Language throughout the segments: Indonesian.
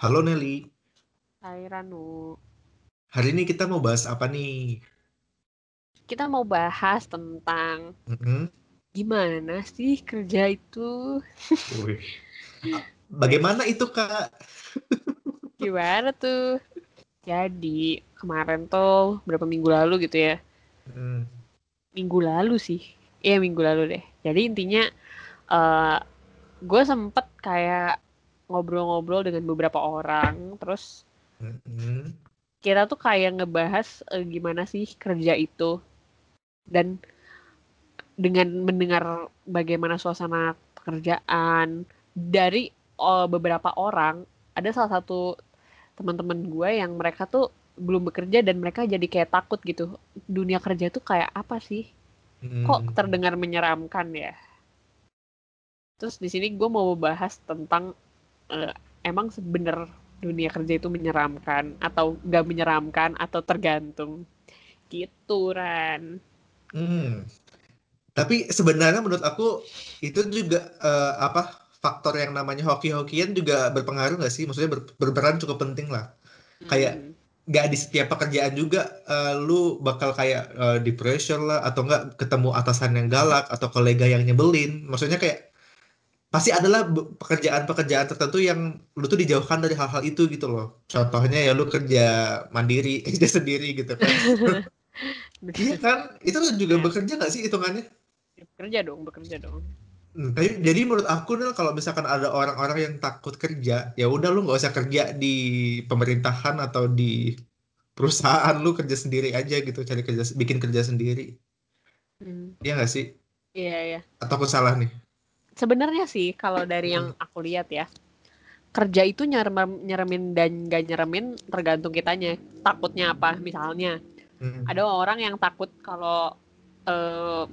Halo Nelly, Hai Ranu, hari ini kita mau bahas apa nih? kita mau bahas tentang Mm-mm. gimana sih kerja itu. Bagaimana itu Kak? gimana tuh. Jadi kemarin tuh berapa minggu lalu gitu ya, Mm. minggu lalu sih, iya minggu lalu deh. Jadi intinya eh gue sempet kayak ngobrol-ngobrol dengan beberapa orang, terus Mm-mm. kita tuh kayak ngebahas eh, gimana sih kerja itu dan dengan mendengar bagaimana suasana pekerjaan dari eh, beberapa orang ada salah satu teman-teman gue yang mereka tuh belum bekerja dan mereka jadi kayak takut gitu dunia kerja tuh kayak apa sih kok Mm. terdengar menyeramkan ya terus di sini gue mau bahas tentang eh, emang sebener dunia kerja itu menyeramkan atau gak menyeramkan atau tergantung gitu Ran Mm. Tapi sebenarnya menurut aku itu juga eh, apa faktor yang namanya hoki-hokian juga berpengaruh nggak sih? Maksudnya ber- berperan cukup penting lah. Kayak Hmm. nggak di setiap pekerjaan juga eh, lu bakal kayak eh, di pressure lah atau nggak ketemu atasan yang galak atau kolega yang nyebelin. Maksudnya kayak pasti adalah pekerjaan-pekerjaan tertentu yang lu tuh dijauhkan dari hal-hal itu gitu loh. Contohnya ya lu kerja mandiri, kerja sendiri gitu kan. Iya kan? Itu juga Ya. bekerja nggak sih hitungannya? bekerja dong bekerja dong Hmm, tapi- jadi menurut aku nih kalau misalkan ada orang-orang yang takut kerja, ya udah lu nggak usah kerja di pemerintahan atau di perusahaan lu kerja sendiri aja gitu, cari kerja, bikin kerja sendiri. Hmm. Iya nggak sih? iya ya Atau aku salah nih? Sebenarnya sih kalau dari yang aku lihat ya kerja itu nyerem nyeremin dan gak nyeremin tergantung kitanya takutnya apa misalnya Hmm. ada orang yang takut kalau eh,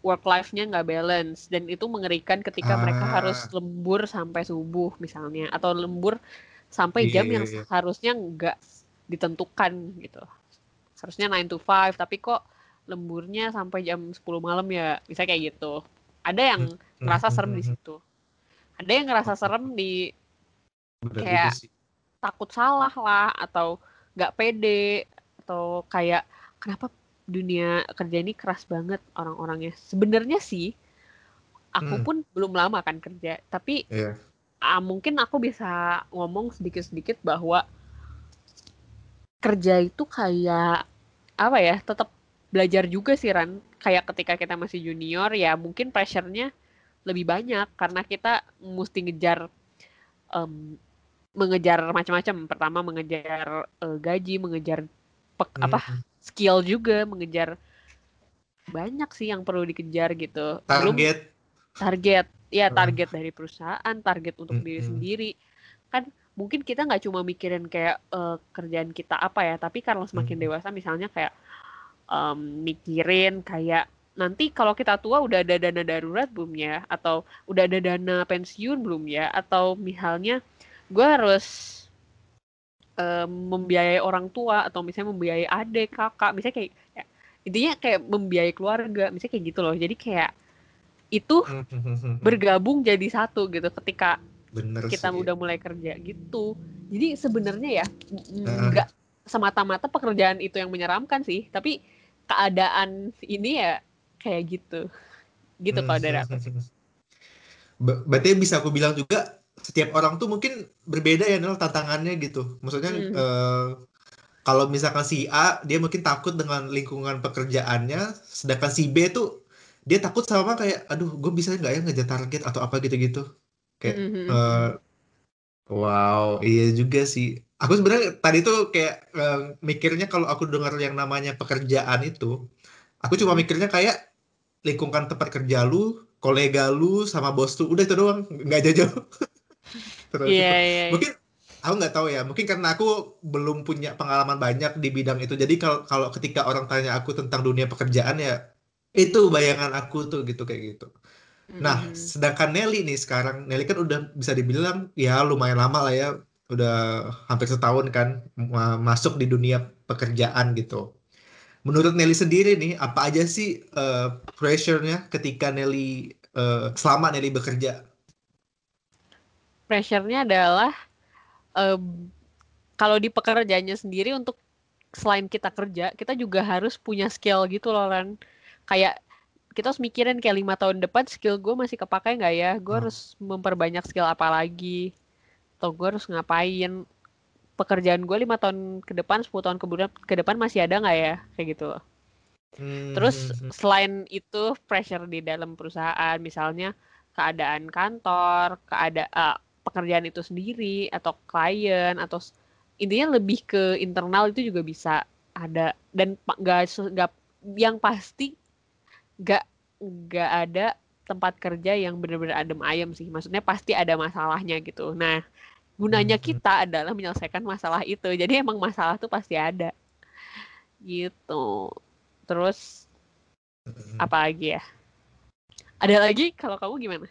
work life-nya nggak balance dan itu mengerikan ketika mereka Ah. harus lembur sampai subuh misalnya atau lembur sampai Iya, jam iya, yang iya. seharusnya nggak ditentukan gitu seharusnya 9 to 5 tapi kok lemburnya sampai jam 10 malam ya bisa kayak gitu ada yang Hmm, ngerasa hmm, serem di hmm, hmm. situ ada yang ngerasa serem di Bener kayak- sih. takut salah lah atau nggak pede atau kayak kenapa dunia kerja ini keras banget orang-orangnya sebenarnya sih aku Hmm. pun belum lama kan kerja tapi Iya. ah, mungkin aku bisa ngomong sedikit-sedikit bahwa kerja itu kayak apa ya tetap belajar juga sih Ran kayak ketika kita masih junior ya mungkin pressure-nya lebih banyak karena kita mesti ngejar em, mengejar macam-macam pertama mengejar eh, gaji mengejar pek- Hmm, apa hmm. skill juga mengejar banyak sih yang perlu dikejar gitu belum Target. target ya Heeh. target dari perusahaan target untuk diri Mm-mm. sendiri kan mungkin kita nggak cuma mikirin kayak eh, kerjaan kita apa ya tapi kalau semakin Mm. dewasa misalnya kayak em, mikirin kayak nanti kalau kita tua udah ada dana darurat belum ya? Atau udah ada dana pensiun belum ya? Atau misalnya gue harus em, membiayai orang tua atau misalnya membiayai adik kakak. Misalnya kayak ya, intinya kayak membiayai keluarga. Misalnya kayak gitu loh. Jadi kayak itu bergabung jadi satu gitu ketika Bener kita sih. udah mulai kerja gitu. Jadi sebenarnya ya nggak semata-mata pekerjaan itu yang menyeramkan sih, tapi keadaan ini ya kayak gitu. Gitu kalau dari aku Berarti bisa aku bilang juga setiap orang tuh mungkin berbeda ya Nel tantangannya gitu. Maksudnya Hmm. eh, kalau misalkan si A dia mungkin takut dengan lingkungan pekerjaannya, sedangkan si B tuh dia takut sama kayak, aduh gue bisa nggak ya ngejar target atau apa gitu-gitu. Kayak, Mhm. eh, wow, iya juga sih. Aku sebenarnya tadi tuh kayak eh, mikirnya kalau aku dengar yang namanya pekerjaan itu, aku cuma Mhm. mikirnya kayak lingkungan tempat kerja lu, kolega lu, sama bos lu, udah itu doang, nggak jauh-jauh. Terus Iya iya. iya. mungkin aku nggak tahu ya, mungkin karena aku belum punya pengalaman banyak di bidang itu. Jadi kalau kalau ketika orang tanya aku tentang dunia pekerjaan ya itu bayangan aku tuh gitu kayak gitu. Nah, Mhm. sedangkan Nelly nih sekarang, Nelly kan udah bisa dibilang ya lumayan lama lah ya, udah hampir setahun kan ma- masuk di dunia pekerjaan gitu. Menurut Nelly sendiri nih, apa aja sih eh, pressure-nya ketika Nelly eh, selama Nelly bekerja? Pressure-nya adalah um, kalau di pekerjaannya sendiri untuk selain kita kerja, kita juga harus punya skill gitu loh, Ren. Kayak kita harus mikirin kayak lima tahun depan skill gue masih kepakai nggak ya? Gue hmm. harus memperbanyak skill apa lagi? Atau gue harus ngapain? Pekerjaan gue lima tahun ke depan, 10 tahun ke depan, ke depan masih ada nggak ya? Kayak gitu loh. Hmm. Terus hmm, hmm. selain itu pressure di dalam perusahaan, misalnya keadaan kantor, keadaan uh, pekerjaan itu sendiri atau klien atau intinya lebih ke internal itu juga bisa ada dan nggak nggak yang pasti nggak nggak ada tempat kerja yang benar-benar adem ayem sih. Maksudnya pasti ada masalahnya gitu. Nah gunanya hmm. kita adalah menyelesaikan masalah itu. Jadi emang masalah tuh pasti ada. Gitu. Terus hmm. apa lagi ya? Ada lagi? Kalau kamu gimana?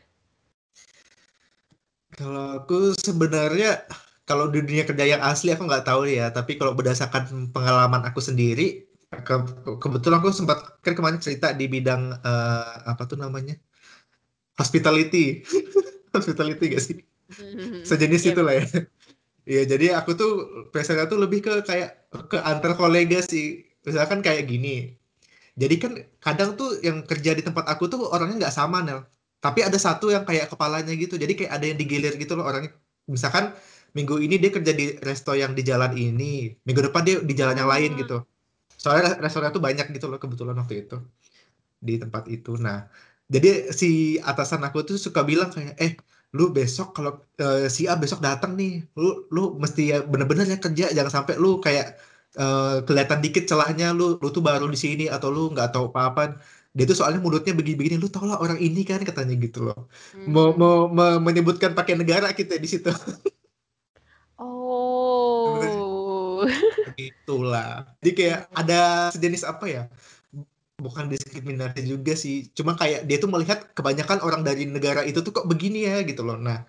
Kalau aku sebenarnya kalau di dunia kerja yang asli aku nggak tahu ya, tapi kalau berdasarkan pengalaman aku sendiri, ke, kebetulan aku sempat kan kemarin cerita di bidang uh, apa tuh namanya hospitality, hospitality gak sih? Sejenis yeah. itulah ya. Iya, jadi aku tuh biasanya tuh lebih ke kayak ke antar kolega sih. Misalkan kayak gini. Jadi kan kadang tuh yang kerja di tempat aku tuh orangnya nggak sama, Nel. Tapi ada satu yang kayak kepalanya gitu. Jadi kayak ada yang digilir gitu loh orangnya. Misalkan minggu ini dia kerja di resto yang di jalan ini minggu depan dia di jalan yang lain gitu soalnya restoran tuh banyak gitu loh kebetulan waktu itu di tempat itu nah jadi si atasan aku tuh suka bilang kayak eh lu besok kalau uh, si A besok datang nih lu lu mesti ya bener-bener ya kerja jangan sampai lu kayak uh, kelihatan dikit celahnya lu lu tuh baru di sini atau lu nggak tahu apa-apa dia tuh soalnya mulutnya begini-begini lu tau lah orang ini kan katanya gitu loh hmm. mau mau menyebutkan pakai negara kita di situ Oh. Itulah. Jadi kayak ada sejenis apa ya? Bukan diskriminasi juga sih. Cuma kayak dia tuh melihat kebanyakan orang dari negara itu tuh kok begini ya gitu loh. Nah,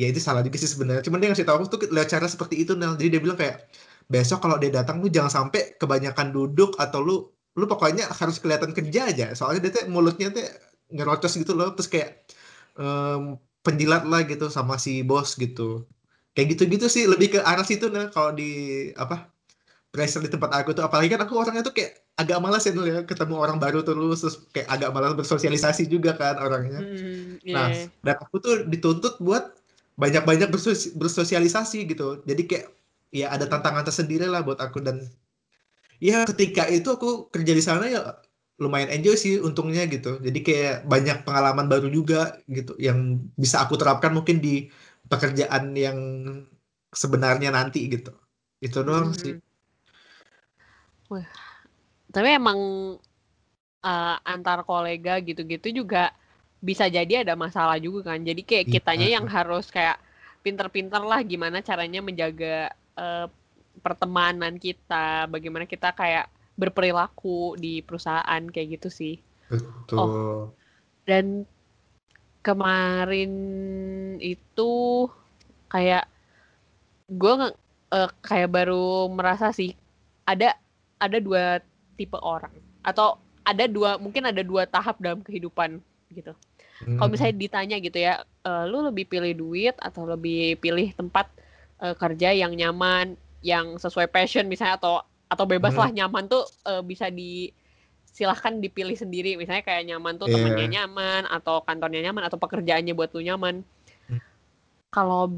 ya itu salah juga sih sebenarnya. Cuman dia ngasih tahu tuh lihat cara seperti itu Nel. Jadi dia bilang kayak besok kalau dia datang lu jangan sampai kebanyakan duduk atau lu lu pokoknya harus kelihatan kerja aja. Soalnya dia tuh mulutnya tuh ngerocos gitu loh. Terus kayak um, penjilat lah gitu sama si bos gitu kayak gitu-gitu sih lebih ke arah situ nah kalau di apa pressure di tempat aku tuh apalagi kan aku orangnya tuh kayak agak malas ya ya ketemu orang baru terus terus kayak agak malas bersosialisasi juga kan orangnya hmm, yeah. nah dan aku tuh dituntut buat banyak-banyak bersos bersosialisasi gitu jadi kayak ya ada tantangan tersendiri lah buat aku dan ya ketika itu aku kerja di sana ya lumayan enjoy sih untungnya gitu jadi kayak banyak pengalaman baru juga gitu yang bisa aku terapkan mungkin di pekerjaan yang sebenarnya nanti gitu itu doang hmm. sih Wah. Tapi emang uh, antar kolega gitu-gitu juga bisa jadi ada masalah juga kan. Jadi kayak iya. kitanya yang harus kayak pinter-pinter lah gimana caranya menjaga uh, pertemanan kita. Bagaimana kita kayak berperilaku di perusahaan kayak gitu sih. Betul. Oh, dan kemarin itu kayak gue uh, kayak baru merasa sih ada ada dua tipe orang atau ada dua mungkin ada dua tahap dalam kehidupan gitu. Hmm. Kalau misalnya ditanya gitu ya, uh, lu lebih pilih duit atau lebih pilih tempat uh, kerja yang nyaman, yang sesuai passion misalnya atau atau bebas hmm. lah nyaman tuh uh, bisa di silahkan dipilih sendiri misalnya kayak nyaman tuh yeah. temennya nyaman atau kantornya nyaman atau pekerjaannya buat lu nyaman hmm. kalau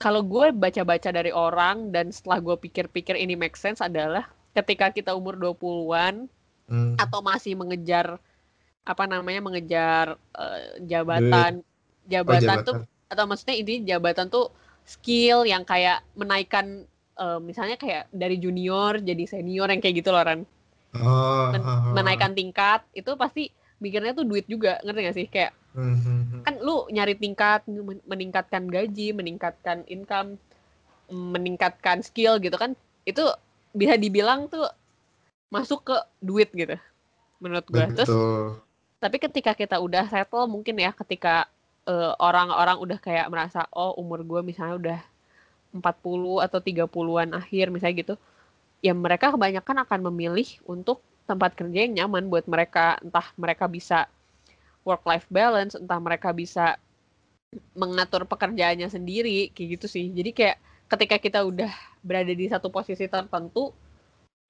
kalau gue baca-baca dari orang dan setelah gue pikir-pikir ini make sense adalah ketika kita umur 20-an hmm. atau masih mengejar apa namanya mengejar uh, jabatan Duit. jabatan, oh, jabatan tuh atau maksudnya ini jabatan tuh skill yang kayak menaikkan uh, misalnya kayak dari junior jadi senior yang kayak gitu loh Ran oh, men menaikkan tingkat itu pasti mikirnya tuh duit juga ngerti gak sih kayak mm-hmm. kan lu nyari tingkat meningkatkan gaji meningkatkan income meningkatkan skill gitu kan itu bisa dibilang tuh masuk ke duit gitu menurut gue terus tapi ketika kita udah settle mungkin ya ketika eh, orang-orang udah kayak merasa oh umur gue misalnya udah 40 atau 30-an akhir misalnya gitu ya mereka kebanyakan akan memilih untuk tempat kerja yang nyaman buat mereka. Entah mereka bisa work life balance entah mereka bisa mengatur pekerjaannya sendiri kayak gitu sih. Jadi kayak ketika kita udah berada di satu posisi tertentu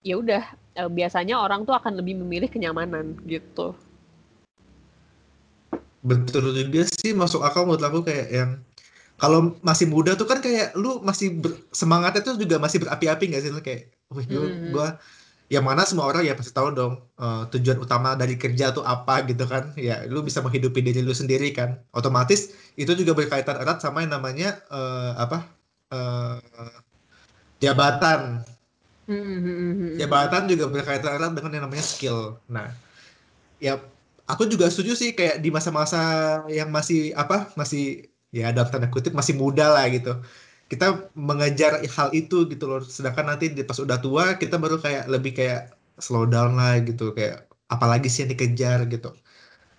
ya udah eh, biasanya orang tuh akan lebih memilih kenyamanan gitu. Betul juga sih masuk akal menurut aku kayak yang kalau masih muda tuh kan kayak lu masih ber, semangatnya tuh juga masih berapi-api gak sih? Lu kayak wih gue, hmm. gua yang mana semua orang ya pasti tahu dong uh, tujuan utama dari kerja tuh apa gitu kan. Ya lu bisa menghidupi diri lu sendiri kan. Otomatis itu juga berkaitan erat sama yang namanya uh, apa uh, jabatan. Jabatan juga berkaitan erat dengan yang namanya skill. Nah, ya aku juga setuju sih kayak di masa-masa yang masih apa masih ya dalam tanda kutip masih muda lah gitu. Kita mengejar hal itu gitu loh. Sedangkan nanti pas udah tua kita baru kayak lebih kayak slow down lah gitu kayak apalagi sih yang dikejar gitu.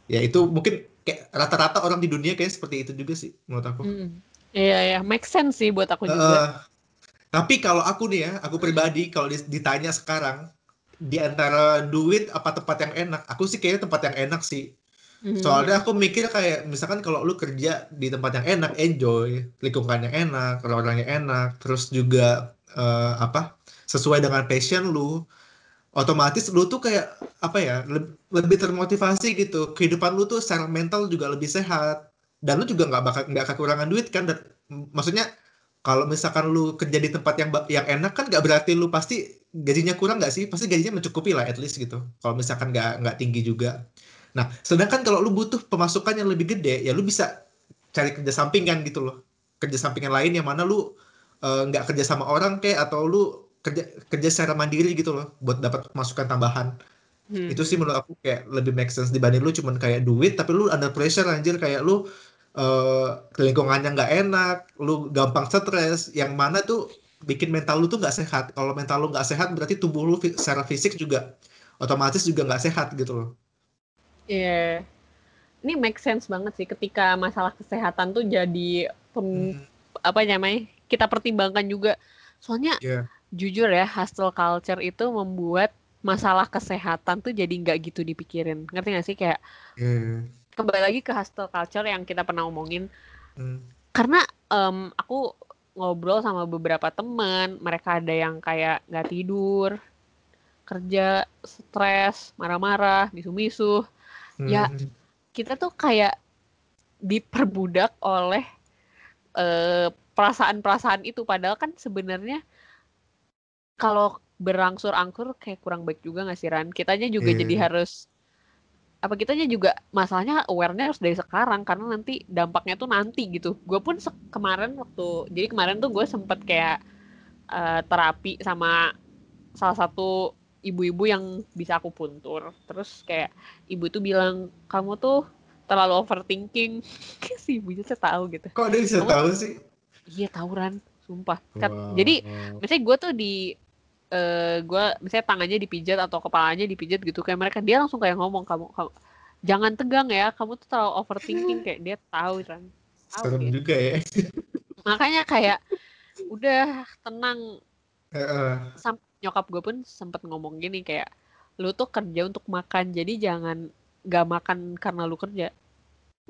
Ya itu mungkin kayak rata-rata orang di dunia kayak seperti itu juga sih menurut aku. Mm. Iya ya, make sense sih buat aku juga. Uh, tapi kalau aku nih ya, aku pribadi kalau ditanya sekarang di antara duit apa tempat yang enak, aku sih kayaknya tempat yang enak sih. Hmm. Soalnya aku mikir kayak misalkan kalau lu kerja di tempat yang enak, enjoy, lingkungannya enak, orang-orangnya enak, terus juga uh, apa sesuai dengan passion lu, otomatis lu tuh kayak apa ya lebih termotivasi gitu. Kehidupan lu tuh secara mental juga lebih sehat dan lu juga nggak bakal nggak kekurangan duit kan. Dan, maksudnya kalau misalkan lu kerja di tempat yang yang enak kan nggak berarti lu pasti gajinya kurang nggak sih? Pasti gajinya mencukupi lah at least gitu. Kalau misalkan nggak nggak tinggi juga. Nah sedangkan kalau lu butuh pemasukan yang lebih gede ya lu bisa cari kerja sampingan gitu loh. Kerja sampingan lain yang mana lu eh, nggak uh, kerja sama orang kayak atau lu kerja kerja secara mandiri gitu loh buat dapat pemasukan tambahan. Hmm. itu sih menurut aku kayak lebih make sense dibanding lu cuman kayak duit tapi lu under pressure anjir. Kayak lu uh, lingkungannya nggak enak, lu gampang stres, yang mana tuh bikin mental lu tuh nggak sehat. Kalau mental lu nggak sehat, berarti tubuh lu secara fisik juga otomatis juga nggak sehat gitu loh. Iya, yeah. ini make sense banget sih ketika masalah kesehatan tuh jadi pem, hmm. apa namanya kita pertimbangkan juga. Soalnya yeah. jujur ya, hustle culture itu membuat masalah kesehatan tuh jadi nggak gitu dipikirin. Ngerti gak sih kayak yeah kembali lagi ke hustle culture yang kita pernah omongin hmm. karena um, aku ngobrol sama beberapa teman mereka ada yang kayak nggak tidur kerja stres marah-marah misu-misu ya, hmm. ya kita tuh kayak diperbudak oleh eh, perasaan-perasaan itu padahal kan sebenarnya kalau berangsur-angkur kayak kurang baik juga nggak sih Ran kitanya juga yeah. jadi harus apa kitanya juga masalahnya awarenya harus dari sekarang karena nanti dampaknya tuh nanti gitu. Gue pun kemarin waktu jadi kemarin tuh gue sempet kayak uh, terapi sama salah satu ibu-ibu yang bisa aku puntur. Terus kayak ibu tuh bilang kamu tuh terlalu overthinking. Si ibunya saya tahu gitu. Kok dia bisa tahu sih? Iya tawuran sumpah. Wow. jadi misalnya gue tuh di uh, eh, gue misalnya tangannya dipijat atau kepalanya dipijat gitu kayak mereka dia langsung kayak ngomong kamu, kamu jangan tegang ya kamu tuh terlalu overthinking kayak dia tahu kan. Tahu serem gitu. juga ya. Makanya kayak udah tenang. Uh. Nyokap gue pun sempet ngomong gini kayak lu tuh kerja untuk makan jadi jangan gak makan karena lu kerja.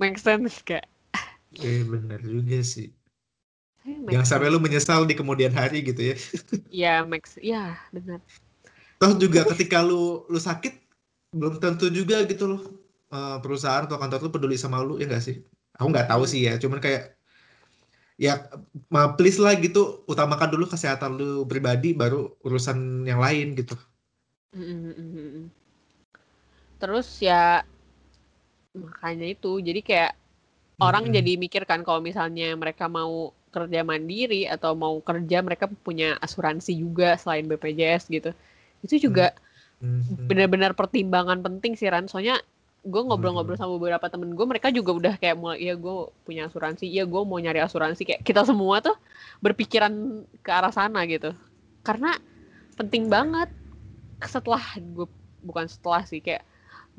Make sense kayak. Eh benar juga sih Jangan sampai lu menyesal di kemudian hari gitu ya. Iya, Max. Iya, benar. Toh juga ketika lu lu sakit belum tentu juga gitu loh uh, perusahaan atau kantor lu peduli sama lu ya enggak sih? Aku nggak tahu sih ya, cuman kayak ya please lah gitu utamakan dulu kesehatan lu pribadi baru urusan yang lain gitu. Terus ya makanya itu jadi kayak orang hmm. jadi mikir kan kalau misalnya mereka mau kerja mandiri atau mau kerja mereka punya asuransi juga selain BPJS gitu. Itu juga hmm. benar-benar pertimbangan penting sih Ran. Soalnya gue ngobrol-ngobrol sama beberapa temen gue mereka juga udah kayak mulai iya gue punya asuransi iya gue mau nyari asuransi. Kayak kita semua tuh berpikiran ke arah sana gitu. Karena penting banget. Setelah gue bukan setelah sih kayak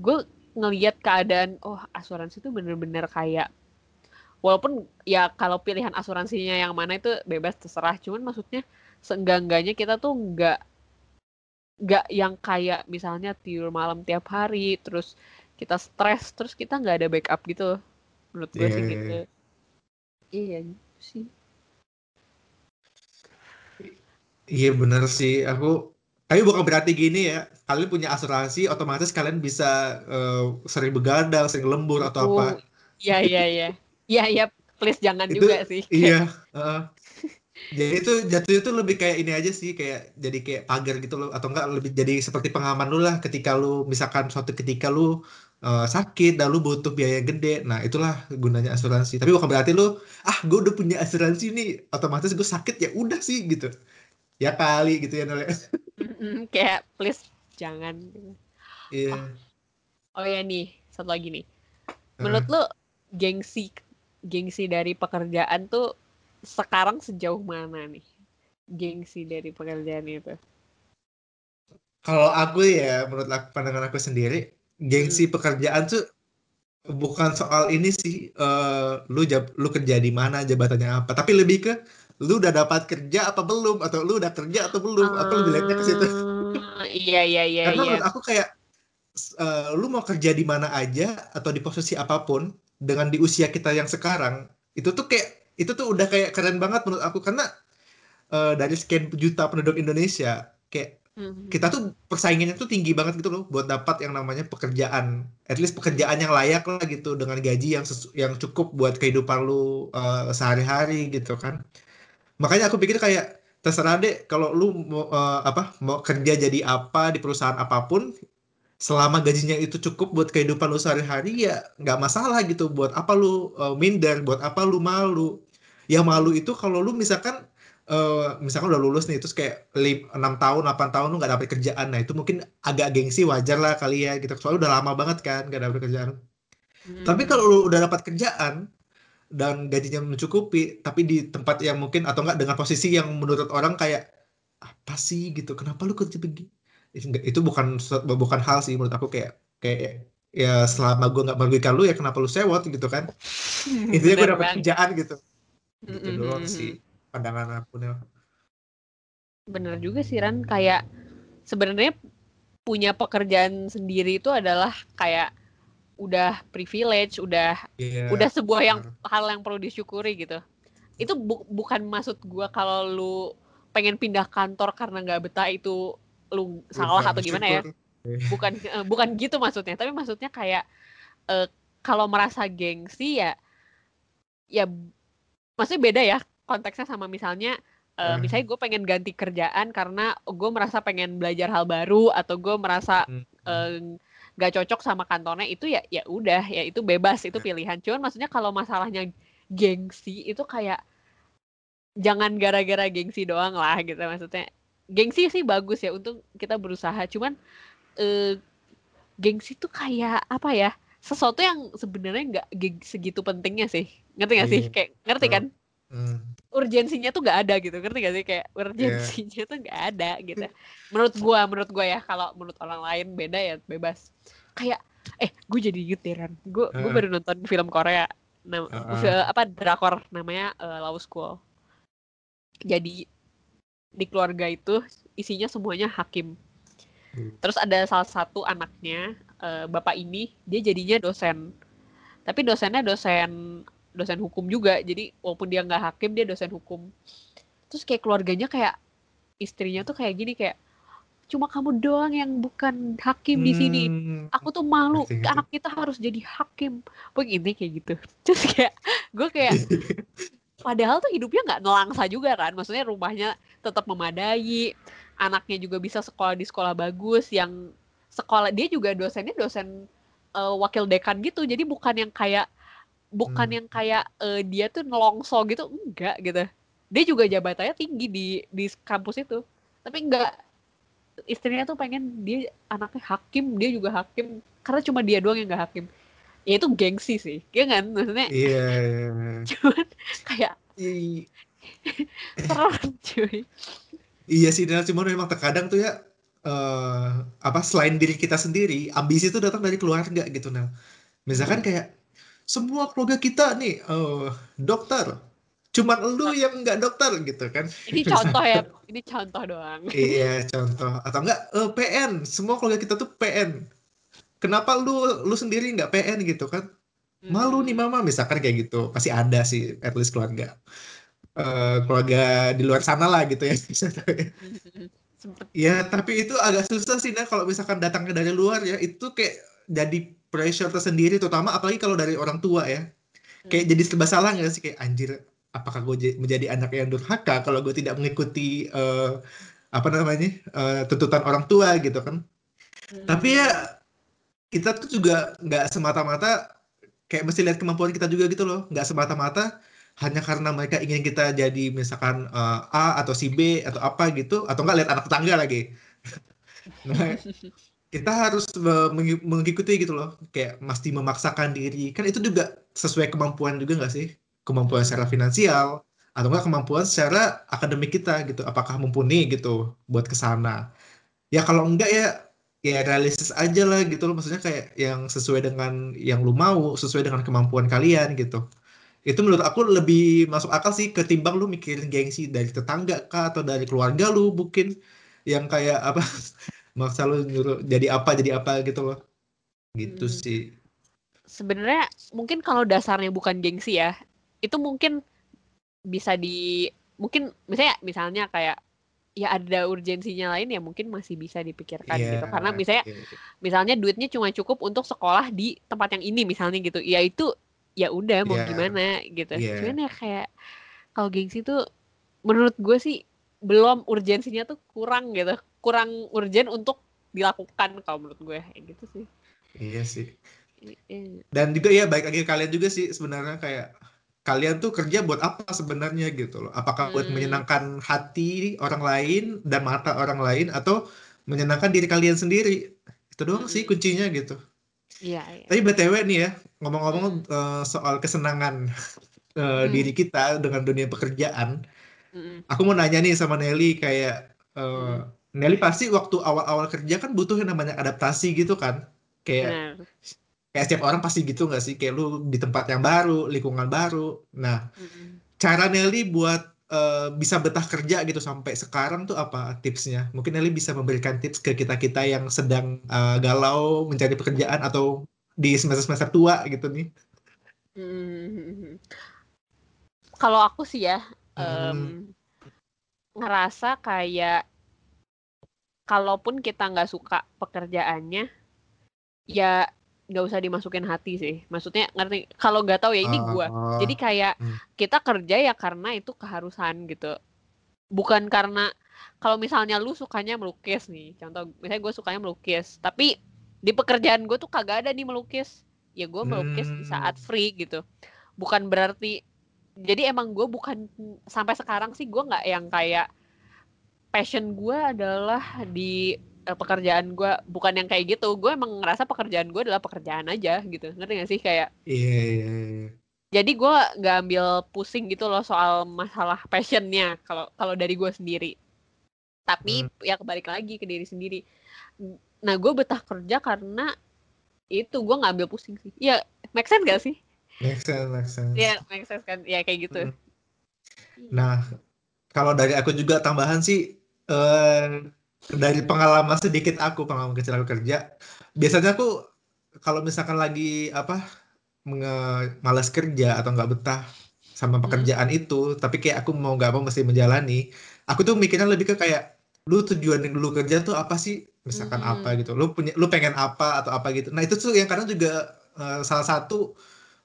gue ngelihat keadaan oh asuransi itu bener-bener kayak walaupun ya kalau pilihan asuransinya yang mana itu bebas terserah. Cuman maksudnya seenggak-enggaknya kita tuh nggak nggak yang kayak misalnya tidur malam tiap hari terus kita stres terus kita nggak ada backup gitu menurut gue yeah. sih iya, gitu. iya. Sih. Iya bener sih, aku tapi bukan berarti gini ya, kalian punya asuransi otomatis kalian bisa eh, sering begadang, sering lembur atau oh apa. iya iya iya iya iya please jangan Itu juga sih iya, heeh. Jadi itu jatuhnya itu lebih kayak ini aja sih, kayak jadi kayak pagar gitu loh, atau enggak lebih jadi seperti pengaman lu lah ketika lu misalkan suatu ketika lu eh, sakit dan lu butuh biaya gede. Nah, itulah gunanya asuransi. Tapi bukan berarti lu ah gue udah punya asuransi nih, otomatis gue sakit ya udah sih gitu. Ya kali gitu ya Nol. Mm-mm, kayak please jangan Iya. oh ya nih satu lagi nih menurut lu gengsi gengsi dari pekerjaan tuh sekarang sejauh mana nih? Gengsi dari pekerjaan itu? Kalau aku ya, menurut aku, pandangan aku sendiri, gengsi pekerjaan tuh bukan soal ini sih, eh, lu jab, lu kerja di mana, jabatannya apa, tapi lebih ke lu udah dapat kerja apa belum, atau lu udah kerja atau belum, aku lebih lihatnya ke situ. Ah, iya iya iya Karena iya. menurut aku kayak eh, lu mau kerja di mana aja atau di posisi apa pun dengan di usia kita yang sekarang, itu tuh kayak itu tuh udah kayak keren banget menurut aku karena eh, dari sekian juta penduduk Indonesia, kayak Mhm. kita tuh persaingannya tuh tinggi banget gitu loh buat dapat yang namanya pekerjaan, at least pekerjaan yang layak lah gitu dengan gaji yang sesu- yang cukup buat kehidupan lu eh, sehari-hari gitu kan. Makanya aku pikir kayak terserah deh kalau lu mau eh, apa mau kerja jadi apa di perusahaan apa pun selama gajinya itu cukup buat kehidupan lu sehari-hari ya nggak masalah gitu. Buat apa lu eh, minder buat apa lu malu. Yang malu itu kalau lu misalkan eh, misalkan udah lulus nih terus kayak 6 tahun 8 tahun lu nggak dapet kerjaan. Nah itu mungkin agak gengsi wajar lah kali ya gitu. Soalnya udah lama banget kan nggak dapet kerjaan. Tapi Mhm. kalau lu udah dapat kerjaan dan gajinya mencukupi tapi di tempat yang mungkin atau enggak dengan posisi yang menurut orang kayak apa sih? gitu. Kenapa lu kerja begini itu, bukan bukan hal sih menurut aku kayak kayak ya selama gue nggak merugikan lu ya kenapa lu sewot gitu kan? Intinya gue dapat kerjaan gitu. Gitu Mhm, doang mhm. sih pandangan aku nih. Bener juga sih Ran. Kayak sebenarnya punya pekerjaan sendiri itu adalah kayak udah privilege udah Iya, udah sebuah yang hal yang perlu disyukuri gitu. Itu bu- bukan maksud gua kalau lu pengen pindah kantor karena nggak betah itu lu salah atau gimana ya bukan eh, bukan gitu maksudnya tapi maksudnya kayak eh, kalau merasa gengsi ya ya maksudnya beda ya konteksnya sama misalnya eh, Eh. misalnya gue pengen ganti kerjaan karena gue merasa pengen belajar hal baru atau gue merasa Hmm. eh, nggak cocok sama kantornya itu ya ya udah ya itu bebas itu Ya. pilihan cuman maksudnya kalau masalahnya gengsi itu kayak jangan gara-gara gengsi doang lah gitu maksudnya gengsi sih bagus ya untuk kita berusaha. Cuman eh, gengsi tuh kayak apa ya sesuatu yang sebenarnya nggak segitu pentingnya sih. Ngerti gak sih? Iya, kayak ngerti kan? Hmm. urgensinya tuh nggak ada gitu ngerti gak sih? Kayak urgensinya tuh nggak ada gitu. Menurut gua menurut gua ya kalau menurut orang lain beda ya bebas. Kayak eh gue jadi inget deh Ran gue gue Heeh. baru nonton film Korea nam Heeh. fi- apa drakor namanya eh, Law School. Jadi di keluarga itu isinya semuanya hakim. Hmm. terus ada salah satu anaknya eh, bapak ini dia jadinya dosen. Tapi dosennya dosen dosen hukum juga. Jadi walaupun dia nggak hakim dia dosen hukum. Terus kayak keluarganya kayak istrinya tuh kayak gini kayak cuma kamu doang yang bukan hakim di sini. Hmm. aku tuh malu. Anak kita harus jadi hakim. Begini kayak gitu. Terus kayak gue kayak padahal tuh hidupnya nggak nelangsa juga kan. Maksudnya rumahnya tetap memadai anaknya juga bisa sekolah di sekolah bagus yang sekolah dia juga dosennya dosen eh, wakil dekan gitu. Jadi bukan yang kayak bukan Hmm. yang kayak eh, dia tuh nelongso gitu enggak gitu. Dia juga jabatannya tinggi di di kampus itu. Tapi enggak istrinya tuh pengen dia anaknya hakim dia juga hakim. Karena cuma dia doang yang nggak hakim. Ya itu gengsi sih ya kan? Maksudnya Iya, iya. cuman kayak serem cuy Iya sih, dan cuman memang terkadang tuh ya eh apa selain diri kita sendiri, ambisi itu datang dari keluarga gitu nah. Misalkan kayak semua keluarga kita nih eh dokter, cuman elu yang nggak dokter gitu kan. ini contoh ya ini contoh doang Iya, contoh. Atau enggak eh, PN, semua keluarga kita tuh PN. Kenapa lu lu sendiri nggak PN gitu kan? malu nih Hmm. mama misalkan kayak gitu pasti ada sih at least keluarga Eh, keluarga di luar sana lah gitu ya. Ya tapi itu agak susah sih nah kalau misalkan datangnya dari luar ya itu kayak jadi pressure tersendiri terutama apalagi kalau dari orang tua ya. Kayak jadi serba salah nggak sih? Kayak anjir apakah gue menjadi anak yang durhaka kalau gue tidak mengikuti eh, apa namanya eh, tuntutan orang tua gitu kan. Tapi Hmm. ya kita tuh juga nggak semata-mata kayak mesti lihat kemampuan kita juga gitu loh. Nggak semata-mata hanya karena mereka ingin kita jadi misalkan eh, A atau si B atau apa gitu atau nggak lihat anak tetangga lagi. Nah kita harus mengi- mengikuti gitu loh. Kayak mesti memaksakan diri. Kan itu juga sesuai kemampuan juga nggak sih? Kemampuan secara finansial atau enggak kemampuan secara akademik kita gitu. Apakah mumpuni gitu buat ke sana. Ya kalau enggak ya ya realistis aja lah gitu loh. Maksudnya kayak yang sesuai dengan yang lu mau sesuai dengan kemampuan kalian gitu itu menurut aku lebih masuk akal sih ketimbang lu mikirin gengsi dari tetangga kah atau dari keluarga lu mungkin yang kayak apa maksa lu nyuruh jadi apa jadi apa gitu loh gitu Hmm. sih Sebenarnya mungkin kalau dasarnya bukan gengsi ya, itu mungkin bisa di mungkin misalnya misalnya kayak ya ada urgensinya lain ya mungkin masih bisa dipikirkan Iya, gitu. Karena misalnya iya, iya. misalnya duitnya cuma cukup untuk sekolah di tempat yang ini misalnya gitu. Ya itu ya udah mau Iya, gimana gitu. iya. Cuman ya kayak kalau gengsi tuh menurut gue sih belum urgensinya tuh kurang gitu. Kurang urgen untuk dilakukan kalau menurut gue kayak gitu sih. Iya sih. Iya. Dan juga ya baik lagi kalian juga sih sebenarnya kayak kalian tuh kerja buat apa sebenarnya gitu loh. Apakah buat Hmm. menyenangkan hati orang lain dan mata orang lain atau menyenangkan diri kalian sendiri. Itu doang sih Mm-mm. kuncinya gitu. Iya, iya. Tapi BTW nih ya, ngomong-ngomong eh, soal kesenangan eh, Hmm. diri kita dengan dunia pekerjaan, Mm-mm. aku mau nanya nih sama Nelly kayak eh, Hmm. Nelly pasti waktu awal-awal kerja kan butuh yang namanya adaptasi gitu kan. Kayak Benar. kayak setiap orang pasti gitu nggak sih? Kayak lu di tempat yang baru, lingkungan baru. Nah, Mm-mm. cara Nelly buat eh, bisa betah kerja gitu sampai sekarang tuh apa tipsnya? Mungkin Nelly bisa memberikan tips ke kita-kita yang sedang eh, galau mencari pekerjaan atau di semester-semester tua gitu nih. Mm. Kalau aku sih ya, Hmm. em, ngerasa kayak kalaupun kita nggak suka pekerjaannya, ya nggak usah dimasukin hati sih. Maksudnya ngerti? Kalau nggak tahu ya ini gua. Oh, Jadi kayak Hmm. kita kerja ya karena itu keharusan gitu. Bukan karena kalau misalnya lu sukanya melukis nih, contoh misalnya gue sukanya melukis, tapi di pekerjaan gue tuh kagak ada nih melukis. Ya gue melukis di saat Hmm. free gitu. Bukan berarti jadi emang gue bukan sampai sekarang sih gue nggak yang kayak passion gue adalah di eh, pekerjaan gue bukan yang kayak gitu. Gue emang ngerasa pekerjaan gue adalah pekerjaan aja gitu. Ngerti gak sih? Kayak Iya, iya, iya. jadi gue nggak ambil pusing gitu loh soal masalah passionnya kalau kalau dari gue sendiri. Tapi ya kebalik lagi ke diri sendiri. Nah gue betah kerja karena itu gue nggak ambil pusing sih. Ya make sense gak sih? Make sense, make sense. ya make sense kan? Ya kayak gitu. Hmm. Nah, kalau dari aku juga tambahan sih eh dari pengalaman sedikit aku pengalaman kecil aku kerja, biasanya aku kalau misalkan lagi apa menge- malas kerja atau nggak betah sama Hmm. pekerjaan itu, tapi kayak aku mau nggak mau mesti menjalani, aku tuh mikirnya lebih ke kayak lu tujuan lu kerja tuh apa sih? Misalkan Hmm. apa gitu, lu punya lu pengen apa atau apa gitu. Nah itu tuh yang kadang juga eh, salah satu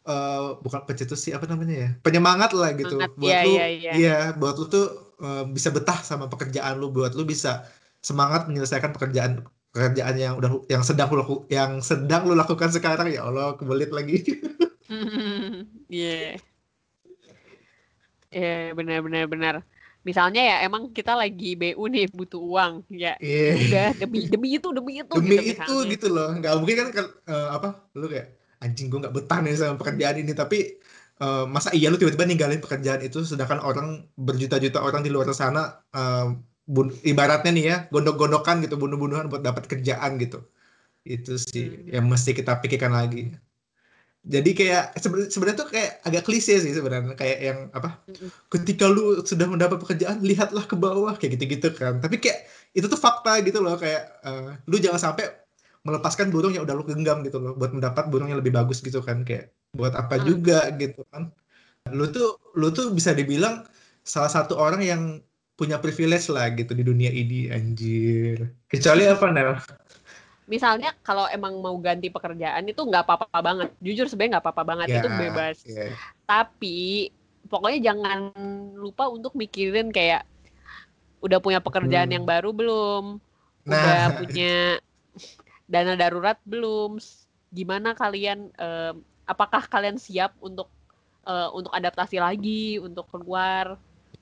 eh, bukan pencetus sih apa namanya ya penyemangat lah gitu Semangat, buat iya, lu iya, iya. iya buat lu tuh eh, bisa betah sama pekerjaan lu buat lu bisa semangat menyelesaikan pekerjaan pekerjaan yang udah yang sedang lu yang sedang lu lakukan sekarang ya Allah kebelit lagi Iya. Iya, benar benar benar. Misalnya ya emang kita lagi BU nih butuh uang, ya Iya. udah demi demi itu demi itu demi gitu itu misalnya. gitu loh nggak mungkin kan eh, apa lu kayak anjing gue nggak betah nih sama pekerjaan ini tapi eh, masa iya lu tiba-tiba ninggalin pekerjaan itu sedangkan orang berjuta-juta orang di luar sana eh, bun- ibaratnya nih ya gondok-gondokan gitu bunuh-bunuhan buat dapat kerjaan gitu itu sih Hmm. yang mesti kita pikirkan lagi jadi kayak seben- sebenarnya tuh kayak agak klise sih sebenarnya kayak yang apa Mm-mm. ketika lu sudah mendapat pekerjaan lihatlah ke bawah kayak gitu-gitu kan tapi kayak itu tuh fakta gitu loh kayak eh, lu jangan sampai melepaskan burung yang udah lu genggam gitu loh buat mendapat burung yang lebih bagus gitu kan kayak buat apa hmm. juga gitu kan lu tuh lu tuh bisa dibilang salah satu orang yang punya privilege lah gitu di dunia ini anjir. Kecuali apa Nel? Misalnya kalau emang mau ganti pekerjaan itu nggak apa-apa banget. Jujur sebenarnya nggak apa-apa banget. Yeah, itu bebas. yeah. tapi pokoknya jangan lupa untuk mikirin kayak udah punya pekerjaan hmm. yang baru belum? Nah. udah punya dana darurat belum? Gimana kalian apakah kalian siap untuk uh, untuk adaptasi lagi untuk keluar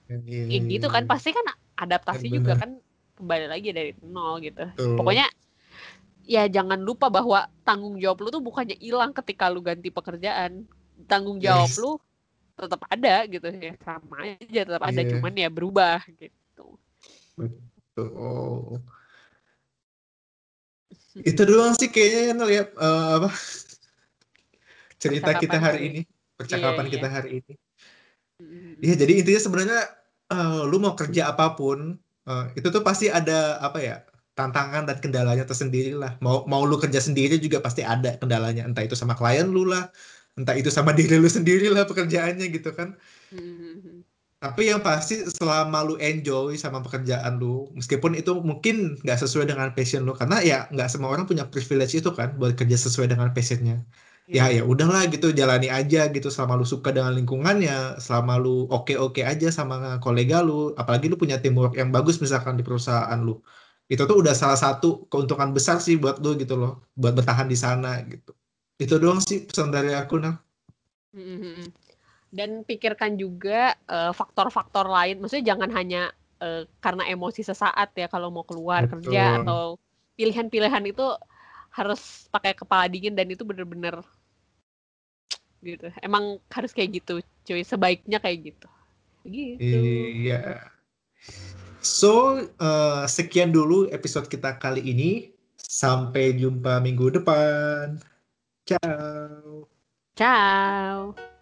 yeah, yeah, gitu kan pasti kan adaptasi yeah, juga kan kembali lagi dari nol gitu uh. pokoknya ya jangan lupa bahwa tanggung jawab lu tuh bukannya hilang ketika lu ganti pekerjaan tanggung jawab yes. lu tetap ada gitu ya sama aja tetap yeah. ada iya. cuman ya berubah gitu betul itu doang sih kayaknya yang lihat uh, apa cerita kita hari ini percakapan yeah, kita yeah. hari ini Iya, jadi intinya sebenarnya uh, lu mau kerja apa pun, uh, itu tuh pasti ada apa ya tantangan dan kendalanya tersendiri lah. Mau mau lu kerja sendiri juga pasti ada kendalanya. Entah itu sama klien lu lah, entah itu sama diri lu sendiri lah pekerjaannya gitu kan. Mm-hmm. Tapi yang pasti selama lu enjoy sama pekerjaan lu, meskipun itu mungkin nggak sesuai dengan passion lu, karena ya nggak semua orang punya privilege itu kan buat kerja sesuai dengan passionnya. Ya ya udahlah gitu jalani aja gitu selama lu suka dengan lingkungannya, selama lu oke-oke aja sama kolega lu, apalagi lu punya teamwork yang bagus misalkan di perusahaan lu. Itu tuh udah salah satu keuntungan besar sih buat lu gitu loh buat bertahan di sana gitu. Itu doang sih pesan dari aku nah dan pikirkan juga faktor eh, faktor-faktor lain maksudnya jangan hanya uh, karena emosi sesaat ya kalau mau keluar Betul. kerja atau pilihan-pilihan itu harus pakai kepala dingin dan itu bener-bener gitu emang harus kayak gitu cuy sebaiknya kayak gitu gitu iya So, uh, sekian dulu episode kita kali ini. Sampai jumpa minggu depan. Ciao. Ciao.